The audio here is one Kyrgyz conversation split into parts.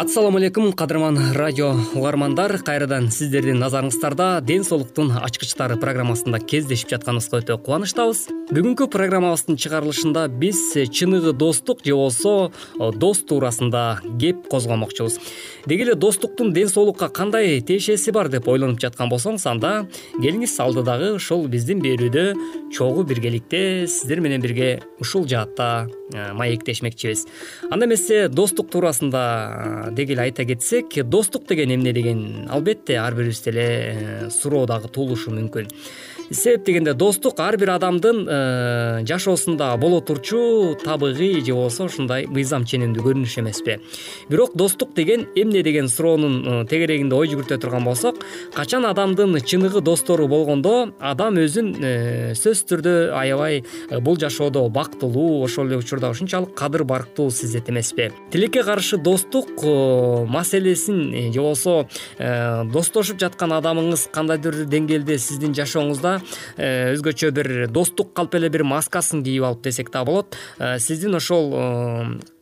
ассалому алейкум кадырман радио угармандар. Кайрадан сиздердин назарыңыздарда ден соолуктун ачкычтары программасында кездешип жатканыбызга өтө кубанычтабыз. Бүгүнкү программабыздын чыгарылышында биз чыныгы достук же болбосо дос туурасында кеп козгомокчубуз. Деги эле достуктун ден соолукка кандай тиешеси бар деп ойлонуп жаткан болсоңуз анда келиңиз алдыдагы ушул биздин берүүдө чогуу биргеликте сиздер менен бирге ушул жаатта э, маектешмекчибиз. Анда эмесе достук туурасында деги эле айта кетсек достук деген эмне деген албетте ар бирибизде эле суроо дагы туулушу мүмкүн себеп дегенде достук ар бир адамдын э, жашоосунда боло турчу табигый же болбосо ушундай мыйзам ченемдүү көрүнүш эмеспи бирок достук деген эмне деген суроонун э, тегерегинде ой жүгүртө турган болсок качан адамдын чыныгы достору болгондо адам өзүн э, сөзсүз түрдө аябай бул жашоодо бактылуу ошол эле учурда ушунчалык кадыр барктуу сезет эмеспи тилекке каршы достук маселесин же болбосо достошуп жаткан адамыңыз кандайдыр бир деңгээлде сиздин жашооңузда Э, өзгөчө бир достук калп эле бир маскасын кийип алып десек да болот. Э, сиздин ошол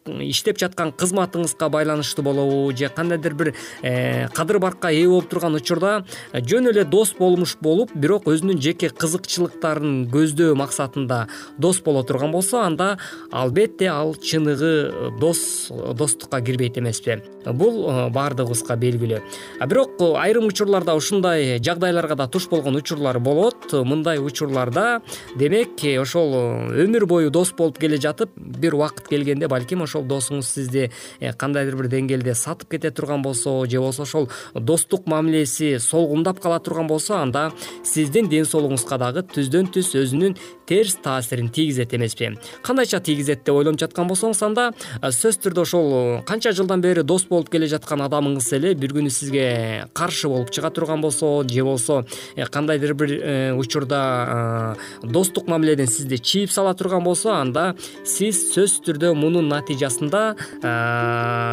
иштеп жаткан кызматыңызга байланыштуу болобу же кандайдыр бир э, кадыр баркка ээ болуп турган учурда жөн эле дос болмуш болуп бирок өзүнүн жеке кызыкчылыктарын көздөө максатында дос боло турган болсо анда албетте ал чыныгы дос достукка кирбейт эмеспи. Бул э, баардыгыбызга белгилүү. Бирок айрым учурларда ушундай жагдайларга да туш болгон учурлар болот. Мындай учурларда демек ошол өмүр бою дос болуп келе жатып бир убакыт келгенде балким ошол досуңуз сизди э, кандайдыр бир деңгээлде сатып кете турган болсо же болбосо ошол достук мамилеси солгундап кала турган болсо анда сиздин ден соолугуңузга дагы түздөн түз өзүнүн терс таасирин тийгизет эмеспи. Кандайча тийгизет деп ойлонуп жаткан болсоңуз анда э, сөзсүз түрдө ошол канча жылдан бери дос болуп келе жаткан адамыңыз эле бир күнү сизге каршы болуп чыга турган болсо же болбосо э, кандайдыр бир учурда достук мамиледен сизди чийип сала турган болсо анда сиз сөзсүз түрдө мунун натыйжасы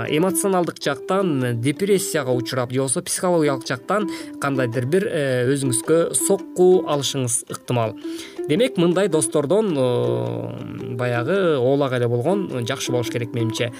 эмоционалдык жактан депрессияга учурап же болбосо психологиялык жактан кандайдыр бир э, өзүңүзгө сокку алышыңыз ыктымал. Демек мындай достордон баягы оолак эле болгон жакшы болуш керек менимче.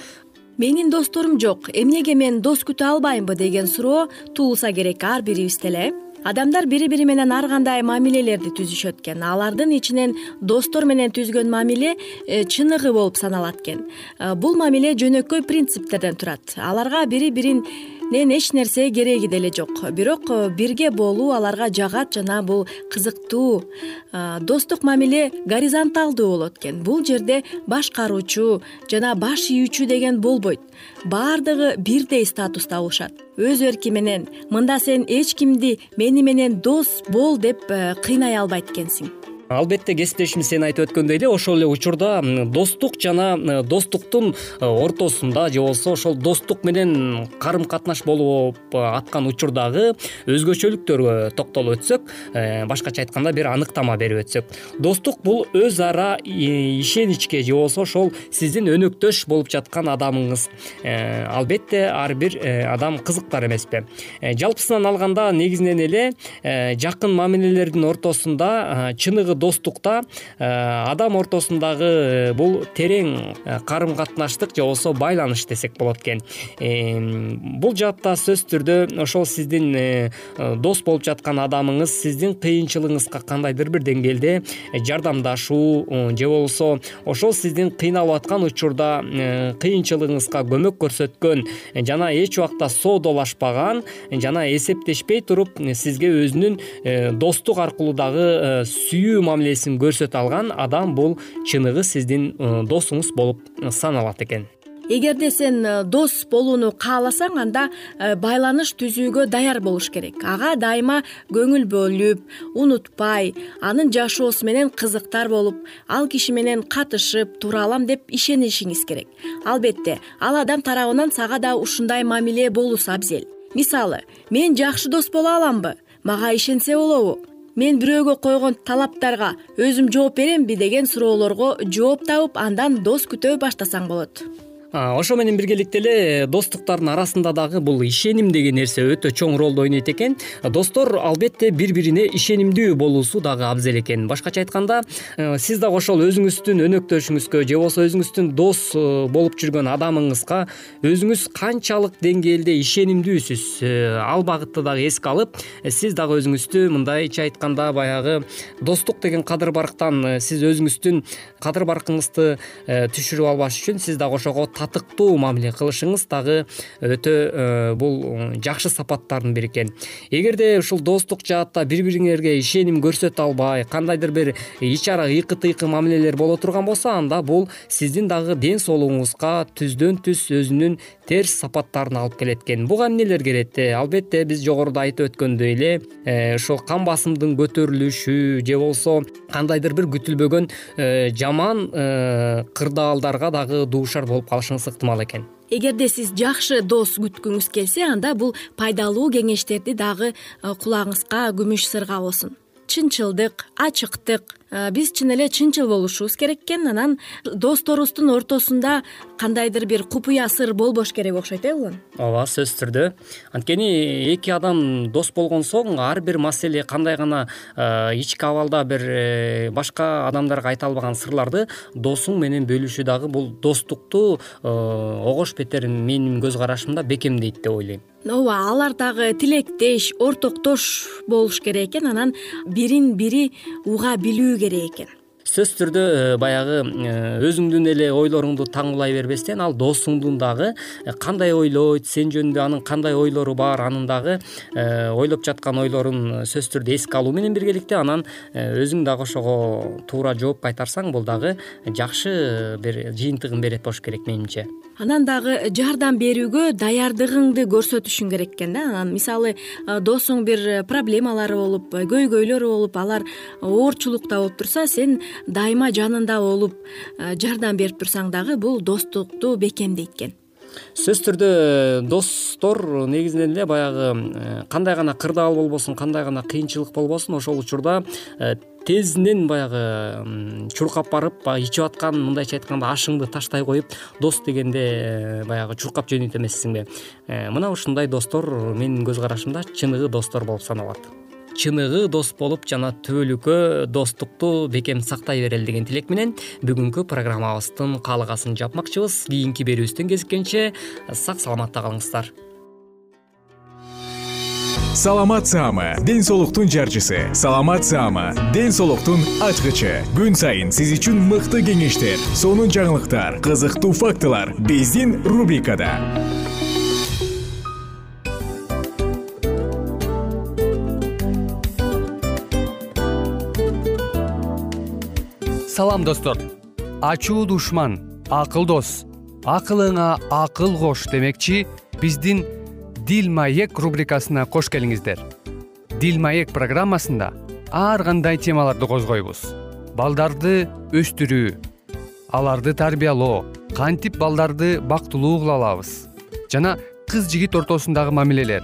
Менин досторум жок. Эмнеге мен дос күтө албаймбы деген суроо туулса керек ар бирибизде эле адамдар бири бири менен ар кандай мамилелерди түзүшөт экен. Алардын ичинен достор менен түзгөн мамиле э, чыныгы болуп саналат экен. Э, бул мамиле жөнөкөй принциптерден турат. Аларга бири бирин эч нерсе кереги деле жок. Бирок э, бирге болуу аларга жагат жана бул кызыктуу э, достук мамиле горизонталдуу болот экен. Бул жерде башкаруучу жана баш ийүүчү деген болбойт. Баардыгы бирдей статуста болушат. Өз эрки менен мында сен эч кимди мени менен дос бол деп э, кыйнай албайт экенсиң албетте кесиптешибиз сен айтып өткөндөй эле ошол эле учурда достук жана достуктун э, ортосунда же болбосо ошол достук менен карым катнаш болуп аткан учурдагы өзгөчөлүктөргө токтолуп өтсөк э, башкача айтканда бир аныктама берип өтсөк. Достук бул өз ара ишеничке же болбосо ошол сиздин өнөктөш болуп жаткан адамыңыз. Э, албетте ар бир адам кызыктар эмеспи. Жалпысынан алганда негизинен эле жакын мамилелердин ортосунда чыныгы достукта э, адам ортосундагы э, бул терең э, карым катнаштык же болбосо байланыш десек болот экен. Бул жаатта сөзсүз түрдө ошол сиздин дос болуп жаткан адамыңыз сиздин кыйынчылыгыңызга кандайдыр бир деңгээлде жардамдашуу же болбосо ошол сиздин кыйналып аткан учурда кыйынчылыгыңызга көмөк көрсөткөн жана эч убакта соодалашпаган жана эсептешпей туруп сизге өзүнүн достук аркылуу дагы сүйүү мамилесин көрсөтө алган адам бул чыныгы сиздин э, досуңуз болуп э, саналат экен. Эгерде сен э, дос болууну кааласаң анда байланыш түзүүгө даяр болуш керек. Ага дайыма көңүл бөлүп унутпай анын жашоосу менен кызыктар болуп ал киши менен катышып тура алам деп ишенишиңиз керек. Албетте ал адам тарабынан сага да ушундай мамиле болуусу абзел. Мисалы мен жакшы дос боло аламбы? Мага ишенсе болобу мен бирөөгө койгон талаптарга өзүм жооп беремби? деген суроолорго жооп табып андан дос күтө баштасаң болот ошо менен биргеликте эле достуктардын арасында дагы бул ишеним деген нерсе өтө чоң ролду ойнойт экен. Достор албетте бири бирине ишенимдүү болуусу дагы абзел экен. Башкача айтканда э, сиз дагы ошол өзүңүздүн өнөктөшүңүзгө же болбосо өзүңүздүн дос э, болуп жүргөн адамыңызга өзүңүз канчалык деңгээлде ишенимдүүсүз. Э, ал багытты дагы эске алып сиз дагы өзүңүздү мындайча айтканда баягы достук деген кадыр барктан сиз өзүңүздүн кадыр баркыңызды түшүрүп албаш үчүн сиз дагы ошого татыктуу мамиле кылышыңыз дагы өтө э, бул жакшы сапаттардын бири экен. Эгерде ушул достук жаатта бири бириңерге ишеним көрсөтө албай кандайдыр бир ич ара ыйкы тыйкы мамилелер боло турган болсо анда бул сиздин дагы ден соолугуңузга түздөн түз өзүнүн терс сапаттарын алып келет экен. Буга эмнелер келет э, албетте биз жогоруда айтып өткөндөй эле э, ошол кан басымдын көтөрүлүшү же болбосо кандайдыр бир күтүлбөгөн жаман кырдаалдарга дагы дуушар болуп ыктымал экен. Эгерде сиз жакшы дос күткүңүз келсе анда бул пайдалуу кеңештерди дагы э, кулагыңызга күмүш сырга болсун. Чынчылдык ачыктык биз чын эле чынчыл болушубуз керек экен. Анан досторубуздун ортосунда кандайдыр бир купуя сыр болбош керек окшойт э улан? Ооба сөзсүз түрдө. Анткени эки адам дос болгон соң ар бир маселе кандай гана э, ички абалда бир э, башка адамдарга айта албаган сырларды досуң менен бөлүшүү дагы бул достукту огош бетерин менин көз карашымда бекемдейт деп ойлойм ооба алар дагы тилектеш ортоктош болуш керек экен. Анан бирин бири уга билүү керек экен. Сөзсүз түрдө э, баягы э, өзүңдүн эле ойлоруңду таңуулай бербестен ал досуңдун дагы э, кандай ойлойт сен жөнүндө анын кандай ойлору бар анын дагы ойлоп жаткан ойлорун сөзсүз түрдө эске алуу менен биргеликте анан өзүң дагы ошого туура жооп кайтарсаң бул дагы жакшы бир жыйынтыгын берет болуш керек менимче анан дагы жардам берүүгө даярдыгыңды көрсөтүшүң керек экен да. Анан мисалы досуң бир проблемалары болуп көйгөйлөрү болуп алар оорчулукта болуп турса сен дайыма жанында болуп жардам берип турсаң дагы бул достукту бекемдейт экен. Сөзсүз түрдө достор негизинен эле баягы кандай гана кырдаал болбосун кандай гана кыйынчылык болбосун ошол учурда тезинен баягы чуркап барып баягы ичип аткан мындайча айтканда ашыңды таштай коюп дос дегенде э, баягы чуркап жөнөйт эмессиңби э, мына ушундай достор менин көз карашымда чыныгы достор болуп саналат. Чыныгы дос болуп жана түбөлүккө достукту бекем сактай берели деген тилек менен бүгүнкү программабыздын каалыгасын жапмакчыбыз. Кийинки берүүбүздөн кезишкенче сак саламатта калыңыздар саламат саама ден соолуктун жарчысы. Саламат саама ден соолуктун ачкычы. Күн сайын сиз үчүн мыкты кеңештер сонун жаңылыктар кызыктуу фактылар биздин рубрикада. Салам достор. Ачуу душман акыл дос. Акылыңа акыл кош демекчи биздин дил маек рубрикасына кош келиңиздер. Дил маек программасында ар кандай темаларды козгойбуз. Балдарды өстүрүү аларды тарбиялоо кантип балдарды бактылуу кыла алабыз. Жана кыз жигит ортосундагы мамилелер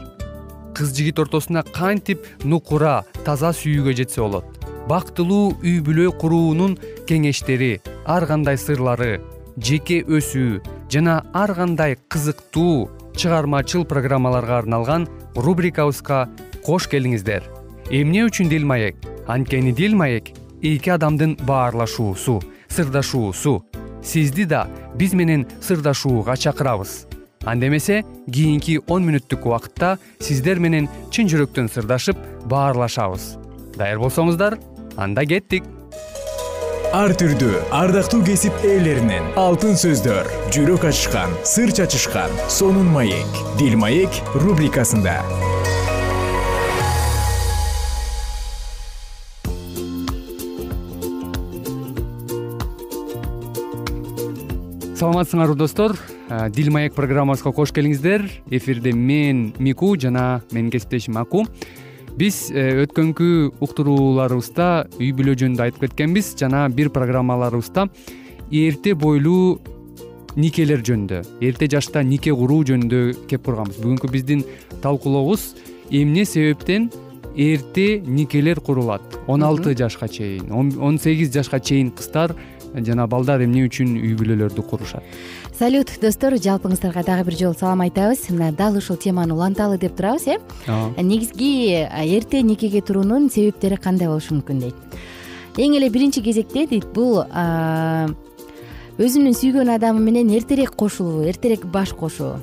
кыз жигит ортосуна кантип нукура таза сүйүүгө жетсе болот. Бактылуу үй бүлө куруунун кеңештери ар кандай сырлары жеке өсүү жана ар кандай кызыктуу чыгармачыл программаларга арналган рубрикабызга кош келиңиздер. Эмне үчүн дил маек? Анткени дил маек эки адамдын баарлашуусу сырдашуусу. Сизди да биз менен сырдашууга чакырабыз. Анда эмесе кийинки он мүнөттүк убакытта сиздер менен чын жүрөктөн сырдашып баарлашабыз. Даяр болсоңуздар анда кеттик ар түрдүү ардактуу кесип ээлеринен. Алтын сөздөр жүрөк ачышкан сыр чачышкан сонун маек. Дил маек рубрикасында. Саламатсыңарбы достор. Дил маек программабызга кош келиңиздер. Эфирде мен мику жана менин кесиптешим аку биз э, өткөнкү уктурууларыбызда үй бүлө жөнүндө айтып кеткенбиз жана бир программаларыбызда эрте бойлуу никелер жөнүндө эрте жашта нике куруу жөнүндө кеп курганбыз бүгүнкү биздин талкуулообуз эмне себептен эрте никелер курулат? Он алты жашка чейин он сегиз жашка чейин кыздар жана балдар эмне үчүн үй бүлөлөрдү курушат? Салют достор. Жалпыңыздарга дагы бир жолу салам айтабыз. Мына дал ушул теманы уланталы деп турабыз э? Негизги эрте никеге туруунун себептери кандай болушу мүмкүн дейт? Эң эле биринчи кезекте дейт бул өзүнүн сүйгөн адамы менен эртерээк кошулуу эртерээк баш кошуу.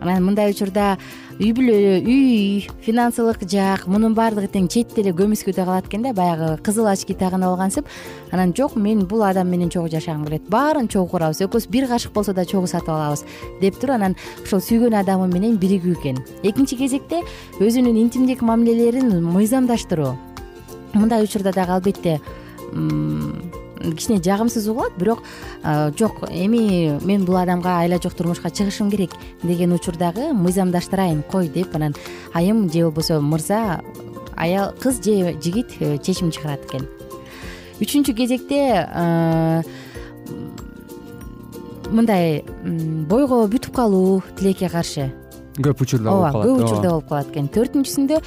Анан мындай учурда үй бүлө үй финансылык жак мунун баардыгы тең четте эле көмүскөдө калат экен да баягы кызыл очки тагынып алгансып анан жок мен бул адам менен чогуу жашагым келет. Баарын чогуу курабыз экөөбүз бир кашык болсо да чогуу сатып алабыз деп туруп анан ошол сүйгөн адамы менен биригүү экен. Экинчи кезекте өзүнүн интимдик мамилелерин мыйзамдаштыруу. Мындай учурда дагы албетте кичине жагымсыз угулат бирок жок эми мен бул адамга айла жок турмушка чыгышым керек деген учурдагы мыйзамдаштырайын кой деп анан айым же болбосо мырза аял кыз же жигит э, чечим чыгарат экен. Үчүнчү кезекте мындай бойго бүтүп калуу тилекке каршы көп учурда болуп калат. ооба. көп учурда болуп калат экен. Төртүнчүсүндө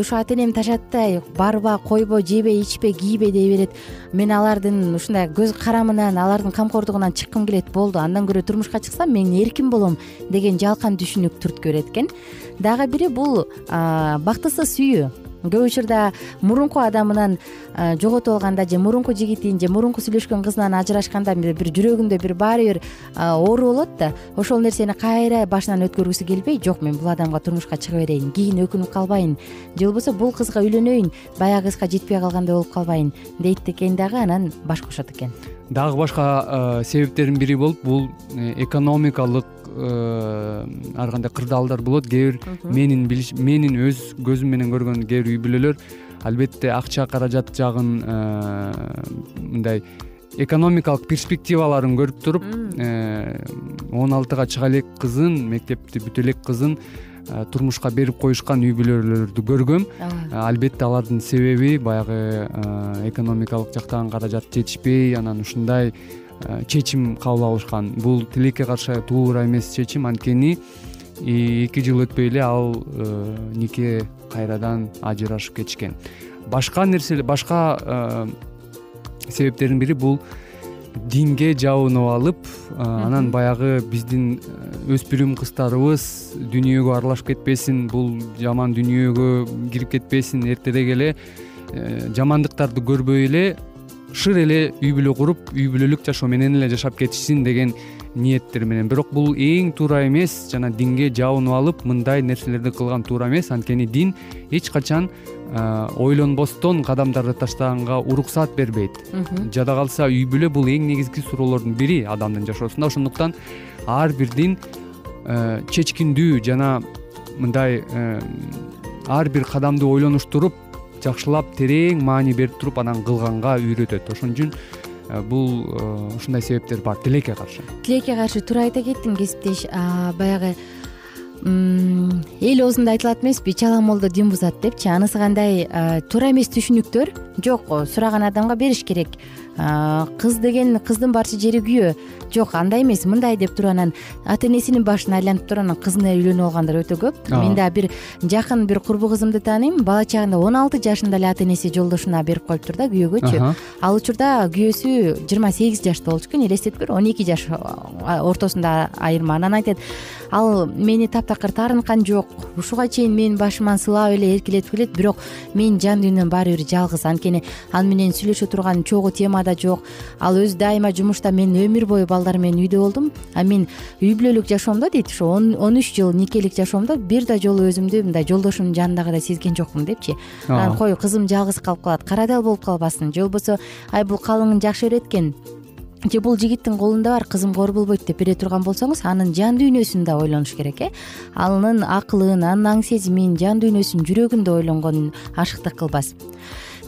ушу ата энем ташатты барба койбо жебе ичпе кийбе дей берет. Мен алардын ушундай көз карамынан алардын камкордугунан чыккым келет болду. Андан көрө турмушка чыксам мен эркин болом деген жалкан түшүнүк түрткү берет экен. Дагы бири бул бактысыз сүйүү көп учурда мурунку адамынан жоготуп алганда же мурунку жигитин же мурунку сүйлөшкөн кызынан ажырашканда бир жүрөгүндө бир баары бир оору болот да ошол нерсени кайра башынан өткөргүсү келбей жок мен бул адамга турмушка чыга берейин кийин өкүнүп калбайын же болбосо бул кызга үйлөнөйүн баягы кызга жетпей калгандай болуп калбайын дейт экен дагы анан баш кошот экен. Дагы башка себептердин бири болуп бул э, экономикалык Э, ар кандай кырдаалдар болот. Кээ бир менин менин өз көзүм менен көргөн кээ бир үй бүлөлөр албетте акча каражат жагын э, мындай экономикалык перспективаларын көрүп туруп э, он алтыга чыга элек кызын мектепти бүтө элек кызын турмушка берип коюшкан үй бүлөлөрдү көргөм. Албетте алардын себеби баягы экономикалык жактан каражат жетишпей анан ушундай Э, чечим кабыл алышкан. Бул тилекке каршы туура эмес чечим. Анткени эки жыл өтпөй эле ал э, нике кайрадан ажырашып кетишкен. Башка нерселер башка э, себептердин бири бул динге жабынып алып анан баягы биздин өспүрүм кыздарыбыз дүйнөгө аралашып кетпесин бул жаман дүйнөгө кирип кетпесин эртерээк эле жамандыктарды көрбөй эле шыр эле үй бүлө куруп үй бүлөлүк жашоо менен эле жашап кетишсин деген ниеттер менен. Бирок бул эң туура эмес жана динге жабынып алып мындай нерселерди кылган туура эмес. Анткени дин эч качан ойлонбостон кадамдарды таштаганга уруксаат бербейт. Жада калса үй бүлө бул эң негизги суроолордун бири адамдын жашоосунда. Ошондуктан ар бир дин чечкиндүү жана мындай ар бир кадамды ойлонуштуруп жакшылап терең маани берип туруп анан кылганга үйрөтөт. Ошон үчүн э, бул э, ушундай себептер бар тилекке каршы. Тилекке каршы туура айта кеттиң кесиптеш баягы эл оозунда айтылат эмеспи чала молдо дин бузат депчи анысы кандай туура эмес түшүнүктөр? Жок сураган адамга бериш керек кыз деген кыздын барчу жери күйөө. Жок андай эмес мындай деп туруп анан ата энесинин башын айлантып туруп анан кызына үйлөнүп алгандар өтө көп. Мен дагы бир жакын бир курбу кызымды тааныйм бала чагында он алты жашында эле ата энеси жолдошуна берип коюптур да күйөөгөчү. Ал учурда күйөөсү жыйырма сегиз жашта болчу экен элестеткүлө он эки жаш ортосунда айырма анан айтат. Ал мени таптакыр таарынткан жок. Ушуга чейин менин башыман сылап эле эркелетип келет бирок менин жан дүйнөм баары бир жалгыз. Анткени ал менен сүйлөшө турган чогуу тема да жок. Ал өзү дайыма жумушта мен өмүр бою балдар менен үйдө болдум. А мен үй бүлөлүк жашоомдо дейт ошо он үч жыл никелик жашоомдо бир да жолу өзүмдү мындай жолдошумдун жанындагыдай сезген жокмун депчи. Анан кой кызым жалгыз калып калат карадал болуп калбасын. Же болбосо ай бул калыңын жакшы берет экен же бул жигиттин колунда бар кызым оор болбойт деп бере турган болсоңуз анын жан дүйнөсүн да ойлонуш керек э? Анын акылын анын аң сезимин жан дүйнөсүн жүрөгүн да ойлонгон ашыктык кылбас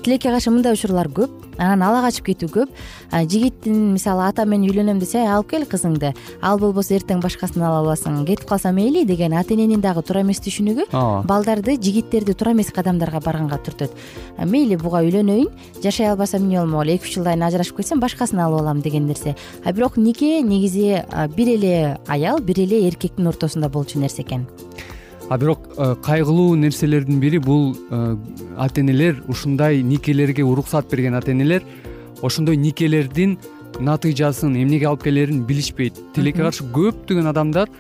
тилекке каршы мындай учурлар көп анан ала качып кетүү көп. Жигиттин мисалы ата мен үйлөнөм десе алып кел кызыңды ал болбосо эртең башкасын ала аласың кетип калса мейли деген ата эненин дагы туура эмес түшүнүгү ооба. балдарды жигиттерди туура эмес кадамдарга барганга түртөт. Мейли буга үйлөнөйүн жашай албасам эмне болмок эки үч жылдан кийин ажырашып кетсем башкасын алып алам деген нерсе. А бирок нике негизи бир эле аял бир эле эркектин ортосунда болчу нерсе экен а бирок э, кайгылуу нерселердин бири бул э, ата энелер ушундай никелерге уруксаат берген ата энелер ошондой никелердин натыйжасын эмнеге алып келерин билишпейт. Тилекке каршы көптөгөн адамдар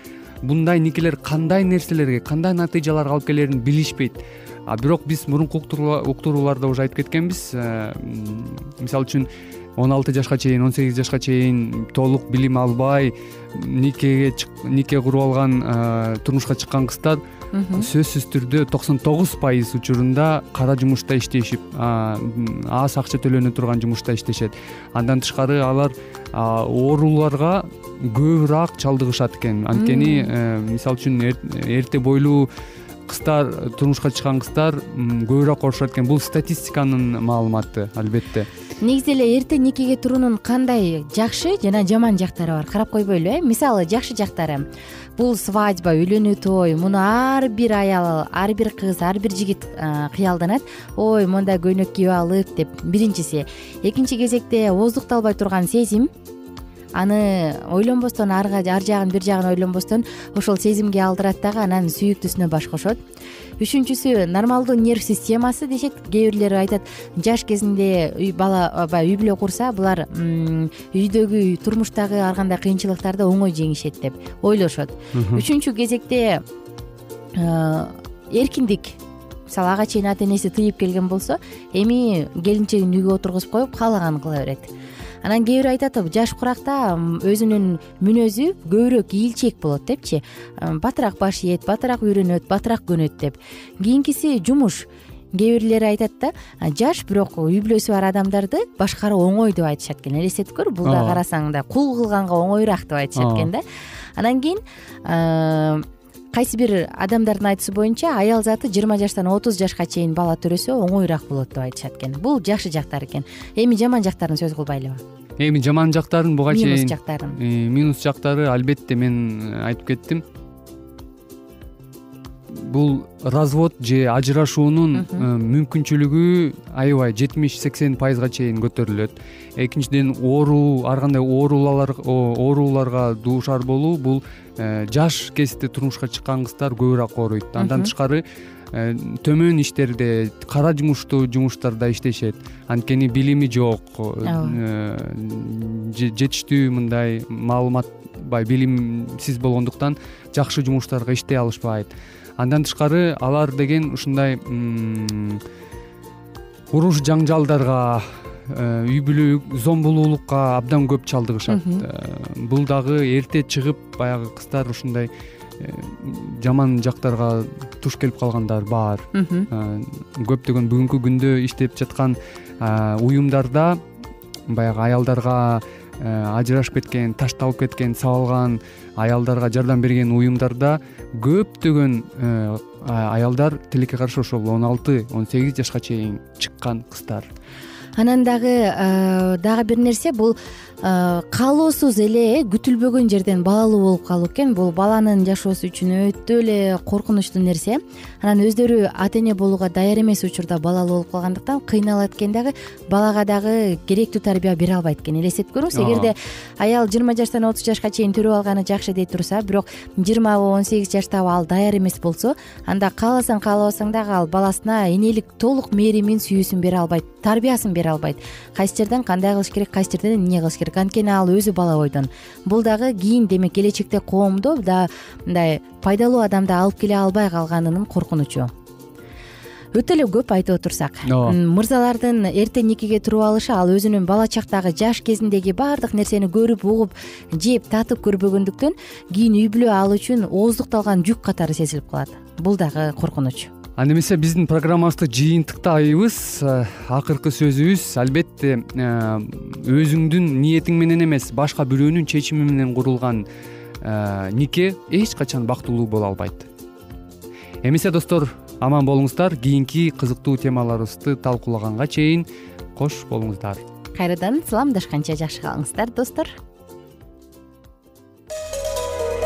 мындай никелер кандай нерселерге кандай натыйжаларга алып келерин билишпейт. А бирок биз мурунку уктурууларда уже айтып кеткенбиз э, мисалы үчүн он алты жашка чейин он сегиз жашка чейин толук билим албай никеге нике куруп алган турмушка чыккан кыздар сөзсүз түрдө токсон тогуз пайыз учурунда кара жумушта иштешип аз акча төлөнө турган жумушта иштешет. Андан тышкары алар ооруларга көбүрөөк чалдыгышат экен. Анткени э, мисалы үчүн эрте бойлуу кыздар турмушка чыккан кыздар көбүрөөк оорушат экен бул статистиканын маалыматы албетте. Негизи эле эрте никеге туруунун кандай жакшы жана жаман жактары бар? Карап койбойлу э? Мисалы жакшы жактары. Бул свадьба үйлөнүү той муну ар бир аял ар бир кыз ар бир жигит кыялданат. Ой мондай көйнөк кийип алып деп. Биринчиси. Экинчи кезекте ооздукталбай турган сезим аны ойлонбостон ар жагын бир жагын ойлонбостон ошол сезимге алдырат дагы анан сүйүктүүсүнө баш кошот. Үчүнчүсү нормалдуу нерв системасы дешет кээ бирлери айтат жаш кезинде бала баягы үй бүлө курса булар үйдөгү турмуштагы ар кандай кыйынчылыктарды оңой жеңишет деп ойлошот. Үчүнчү кезекте эркиндик мисалы ага чейин ата энеси тыйып келген болсо эми келинчегин үйгө отургузуп коюп каалаганын кыла берет анан кээ бири айтат жаш куракта өзүнүн мүнөзү көбүрөөк ийилчээк болот депчи. Батыраак баш ийет батыраак үйрөнөт батыраак көнөт деп кийинкиси жумуш. Кээ бирлери айтат да жаш бирок үй бүлөсү бар адамдарды башкаруу оңой деп айтышат экен. Элестетип көр бул да карасаң мындай кул кылганга оңоюраак деп айтышат экен да анан кийин кайсы бир адамдардын айтуусу боюнча аял заты жыйырма жаштан отуз жашка чейин бала төрөсө оңоюраак болот деп айтышат экен. Бул жакшы жактары экен. Эми жаман жактарын сөз кылбайлыбы эми жаман жактарын буга чейин минус жактарын. Э, минус жактары албетте мен айтып кеттим бул развод же ажырашуунун э, мүмкүнчүлүгү аябай жетимиш сексен пайызга чейин көтөрүлөт. Экинчиден оору ар кандай ооруларга дуушар болуу бул жаш кезде турмушка чыккан кыздар көбүрөөк ооруйт. Андан тышкары Э, төмөн иштерде кара жумуштуу жумуштарда иштешет. Анткени билими жок э, жетиштүү мындай маалымат баягы билимсиз болгондуктан жакшы жумуштарга иштей алышпайт андан тышкары алар деген ушундай уруш жаңжалдарга э, үй бүлө зомбулуулукка абдан көп чалдыгышат. Бул дагы эрте чыгып баягы кыздар ушундай Э, жаман жактарга туш келип калгандар бар. Көптөгөн бүгүнкү күндө иштеп жаткан уюмдарда баягы аялдарга э, ажырашып кеткен ташталып кеткен сабалган аялдарга жардам берген уюмдарда көптөгөн э, аялдар тилекке каршы ошол он алты он сегиз жашка чейин чыккан кыздар. Анан дагы дагы бир нерсе бул каалоосуз эле күтүлбөгөн жерден балалуу болуп калуу экен. Бул баланын жашоосу үчүн өтө эле коркунучтуу нерсе. Анан өздөрү ата эне болууга даяр эмес учурда балалуу болуп калгандыктан кыйналат экен дагы балага дагы керектүү тарбия бере албайт экен. Элестетип көрүңүз эгерде аял жыйырма жаштан отуз жашка чейин төрөп алганы жакшы дей турса бирок жыйырмабы он сегиз жаштабы ал даяр эмес болсо анда кааласаң каалабасаң дагы ал баласына энелик толук мээримин сүйүүсүн бере албайт тарбиясын бере албайт. Кайсы жерден кандай кылыш керек кайсы жерден эмне кылыш керек анткени ал өзү бала бойдон бул дагы кийин демек келечекте коомдо да мындай пайдалуу адамды алып келе албай калганынын коркунучу. Өтө эле көп айтып отурсак. Ооба. Мырзалардын эрте никеге туруп алышы ал өзүнүн бала чактагы жаш кезиндеги баардык нерсени көрүп угуп жеп татып көрбөгөндүктөн кийин үй бүлө ал үчүн ооздукталган жүк катары сезилип калат. Бул дагы коркунуч анда эмесе биздин программабызды жыйынтыктайбыз э, акыркы сөзүбүз албетте э, өзүңдүн ниетиң менен эмес башка бирөөнүн чечими менен курулган э, нике эч качан бактылуу боло албайт. Эмесе достор аман болуңуздар. Кийинки кызыктуу темаларыбызды талкуулаганга чейин кош болуңуздар. Кайрадан саламдашканча жакшы калыңыздар достор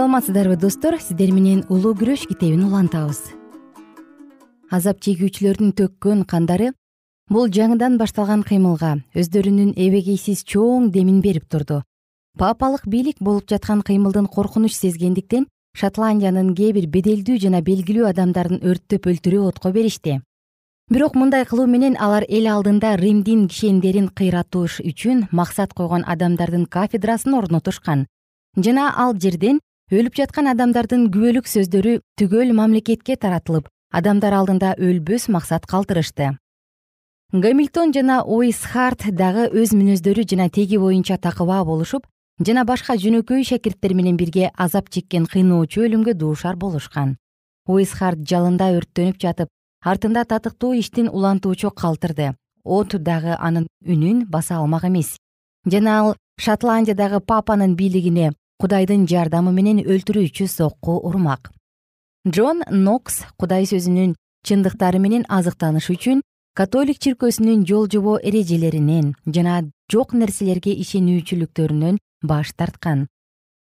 саламатсыздарбы достор? Сиздер менен улуу күрөш китебин улантабыз. Азап чегүүчүлөрдүн төккөн кандары бул жаңыдан башталган кыймылга өздөрүнүн эбегейсиз чоң демин берип турду. Папалык бийлик болуп жаткан кыймылдын коркунуч сезгендиктен шотландиянын кээ бир беделдүү жана белгилүү адамдарын өрттөп өлтүрүп отко беришти. Бирок мындай кылуу менен алар эл алдында римдин кишендерин кыйратыш үчүн максат койгон адамдардын кафедрасын орнотушкан. Жана ал жерден өлүп жаткан адамдардын күбөлүк сөздөрү түгөл мамлекетке таратылып адамдар алдында өлбөс максат калтырышты. Гамильтон жана уисхарт дагы өз мүнөздөрү жана теги боюнча такыбаа болушуп жана башка жөнөкөй шакирттер менен бирге азап чеккен кыйноочу өлүмгө дуушар болушкан. Уисхарт жалында өрттөнүп жатып артында татыктуу иштин улантуучу калтырды. От дагы анын үнүн баса алмак эмес. Жана ал шотландиядагы папанын бийлигине кудайдын жардамы менен өлтүрүүчү сокку урмак. Джон нокс кудай сөзүнүн чындыктары менен азыктаныш үчүн католик чиркөөсүнүн жол жобо эрежелеринен жана жок нерселерге ишенүүчүлүктөрүнөн баш тарткан.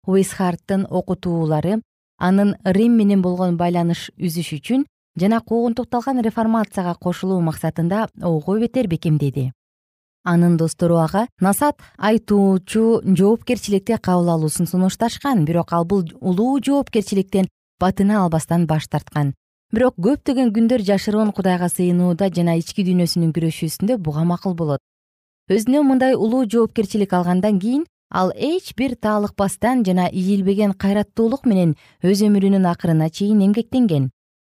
Уисхарттын окутуулары анын рим менен болгон байланыш үзүш үчүн жана куугунтукталган реформацияга кошулуу максатында ого бетер бекемдеди анын достору ага насаат айтуучу жоопкерчиликти кабыл алуусун сунушташкан бирок ал бул улуу жоопкерчиликтен батына албастан баш тарткан. Бирок көптөгөн күндөр жашыруун кудайга сыйынууда жана ички дүйнөсүнүн күрөшүүсүндө буга макул болот. Өзүнө мындай улуу жоопкерчилик алгандан кийин ал эч бир таалыкпастан жана ийилбеген кайраттуулук менен өз өмүрүнүн акырына чейин эмгектенген.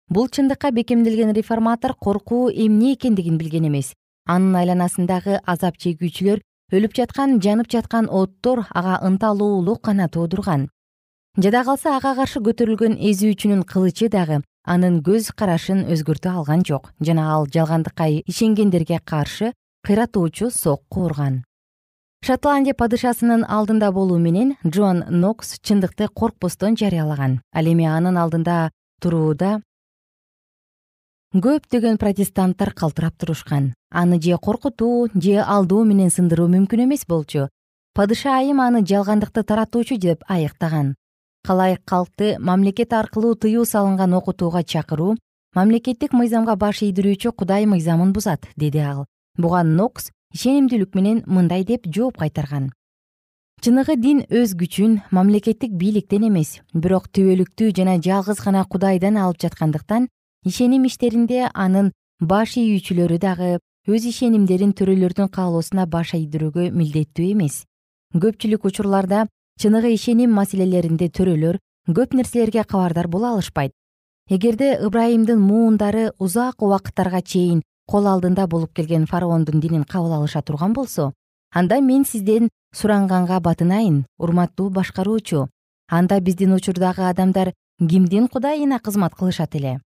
Бул чындыкка бекемделген реформатор коркуу эмне экендигин билген эмес анын айланасындагы азап чегүүчүлөр өлүп жаткан жанып жаткан оттор ага ынталуулук гана туудурган жада калса ага каршы көтөрүлгөн эзүүчүнүн кылычы дагы анын көз карашын өзгөртө алган жок жана ал жалгандыкка ишенгендерге каршы кыйратуучу сокку урган шотландия падышасынын алдында болуу менен джон нокс чындыкты коркпостон жарыялаган. Ал эми анын алдында турууда көптөгөн протестанттар калтырап турушкан. Аны же коркутуу же алдоо менен сындыруу мүмкүн эмес болчу. Падыша айым аны жалгандыкты таратуучу деп айыктаган. Калайык калкты мамлекет аркылуу тыюу салынган окутууга чакыруу мамлекеттик мыйзамга баш ийдирүүчү кудай мыйзамын бузат деди ал. Буга нокс ишенимдүүлүк менен мындай деп жооп кайтарган. Чыныгы дин өз күчүн мамлекеттик бийликтен эмес бирок түбөлүктүү жана жалгыз гана кудайдан алып жаткандыктан ишеним иштеринде анын баш ийүүчүлөрү дагы өз ишенимдерин төрөлөрдүн каалоосуна баш ийдирүүгө милдеттүү эмес. Көпчүлүк учурларда чыныгы ишеним маселелеринде төрөлөр көп нерселерге кабардар боло алышпайт. Эгерде ыбрайымдын муундары узак убакыттарга чейин кол алдында болуп келген фараондун динин кабыл алыша турган болсо анда мен сизден суранганга батынайын урматтуу башкаруучу. Анда биздин учурдагы адамдар кимдин кудайына кызмат кылышат эле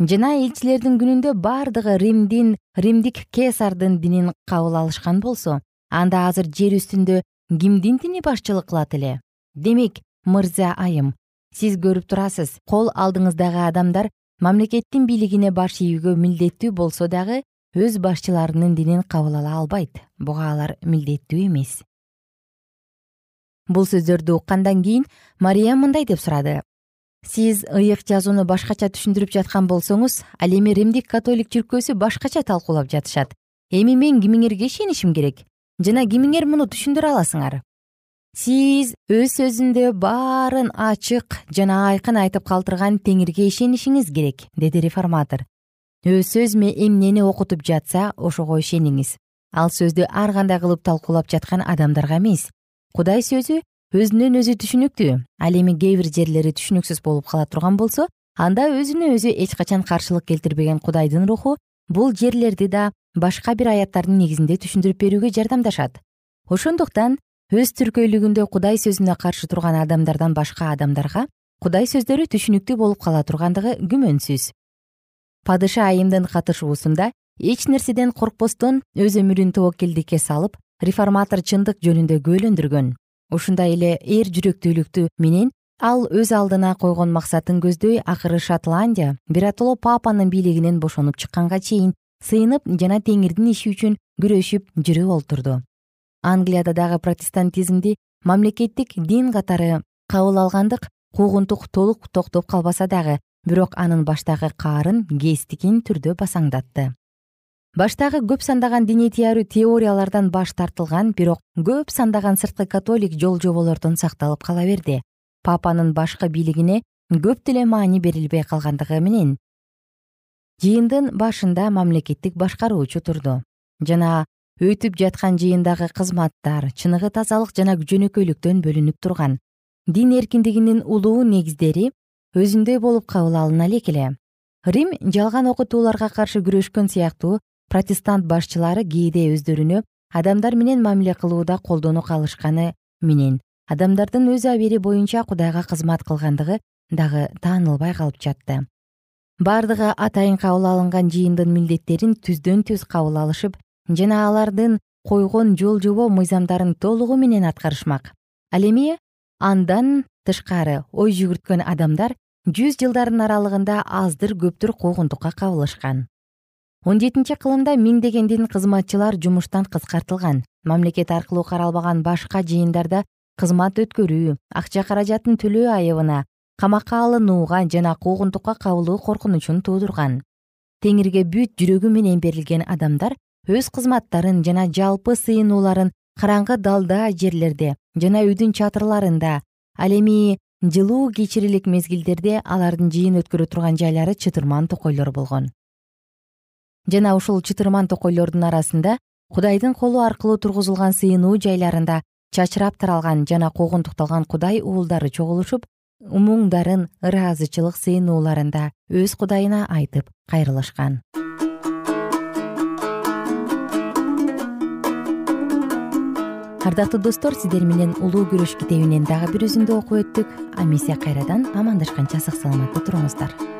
жана элчилердин күнүндө бардыгы римдин римдик кесардын динин кабыл алышкан болсо анда азыр жер үстүндө кимдин дини башчылык кылат эле? Демек мырза айым сиз көрүп турасыз кол алдыңыздагы адамдар мамлекеттин бийлигине баш ийүүгө милдеттүү болсо дагы өз башчыларынын динин кабыл ала албайт. Буга алар милдеттүү эмес. Бул сөздөрдү уккандан кийин мария мындай деп сурады сиз ыйык жазууну башкача түшүндүрүп жаткан болсоңуз ал эми римдик католик чиркөөсү башкача талкуулап жатышат. Эми мен кимиңерге ишенишим керек жана кимиңер муну түшүндүрө аласыңар. Сиз өз сөзүндө баарын ачык жана айкын айтып калтырган теңирге ишенишиңиз керек деди реформатор. Өз сөз эмнени окутуп жатса ошого ишениңиз. Ал сөздү ар кандай кылып талкуулап жаткан адамдарга эмес. Кудай сөзү өзүнөн өзү түшүнүктүү. Ал эми кээ бир жерлери түшүнүксүз болуп кала турган болсо анда өзүнө өзү эч качан каршылык келтирбеген кудайдын руху бул жерлерди да башка бир аяттардын негизинде түшүндүрүп берүүгө жардамдашат. Ошондуктан өз түркөйлүгүндө кудай сөзүнө каршы турган адамдардан башка адамдарга кудай сөздөрү түшүнүктүү болуп кала тургандыгы күмөнсүз. Падыша айымдын катышуусунда эч нерседен коркпостон өз өмүрүн тобокелдикке салып реформатор чындык жөнүндө күбөлөндүргөн ушундай эле эр жүрөктүүлүктү менен ал өз алдына койгон максатын көздөй акыры шотландия биротоло папанын бийлигинен бошонуп чыкканга чейин сыйынып жана теңирдин иши үчүн күрөшүп жүрүп олтурду. Англияда дагы протестантизмди мамлекеттик дин катары кабыл алгандык куугунтук толук токтоп калбаса дагы бирок анын баштагы каарын кестикин түрдө басаңдатты баштагы көп сандаган диний теориялардан баш тартылган бирок көп сандаган сырткы католик жол жоболордон сакталып кала берди. Папанын башкы бийлигине көп деле маани берилбей калгандыгы менен жыйындын башында мамлекеттик башкаруучу турду. Жана өтүп жаткан жыйындагы кызматтар чыныгы тазалык жана жөнөкөйлүктөн бөлүнүп турган. Дин эркиндигинин улуу негиздери өзүндөй болуп кабыл алына элек эле рим жалган окутууларга каршы күрөшкөн сыяктуу протестант башчылары кээде өздөрүнө адамдар менен мамиле кылууда колдоно калышканы менен адамдардын өз абери боюнча кудайга кызмат кылгандыгы дагы таанылбай калып жатты. Бардыгы атайын кабыл алынган жыйындын милдеттерин түздөн түз кабыл алышып жана алардын койгон жол жобо мыйзамдарын толугу менен аткарышмак. Ал эми андан тышкары ой жүгүрткөн адамдар жүз жылдардын аралыгында аздыр көптүр куугунтукка кабылышкан он жетинчи кылымда миңдеген дин кызматчылар жумуштан кыскартылган. Мамлекет аркылуу каралбаган башка жыйындарда кызмат өткөрүү акча каражатын төлөө айыбына камакка алынууга жана куугунтукка кабылуу коркунучун туудурган. Теңирге бүт жүрөгү менен берилген адамдар өз кызматтарын жана жалпы сыйынууларын караңгы далда жерлерде жана үйдүн чатырларында ал эми жылуу кечирилик мезгилдерде алардын жыйын өткөрө турган жайлары чытырман токойлор болгон жана ушул чытырман токойлордун арасында кудайдын колу аркылуу тургузулган сыйынуу жайларында чачырап таралган жана куугунтукталган кудай уулдары чогулушуп муңдарын ыраазычылык сыйынууларында өз кудайына айтып кайрылышкан. Ардактуу достор сиздер менен улуу күрөш китебинен дагы бир үзүндү окуп өттүк. А эмесе кайрадан амандашканча сак саламатта туруңуздар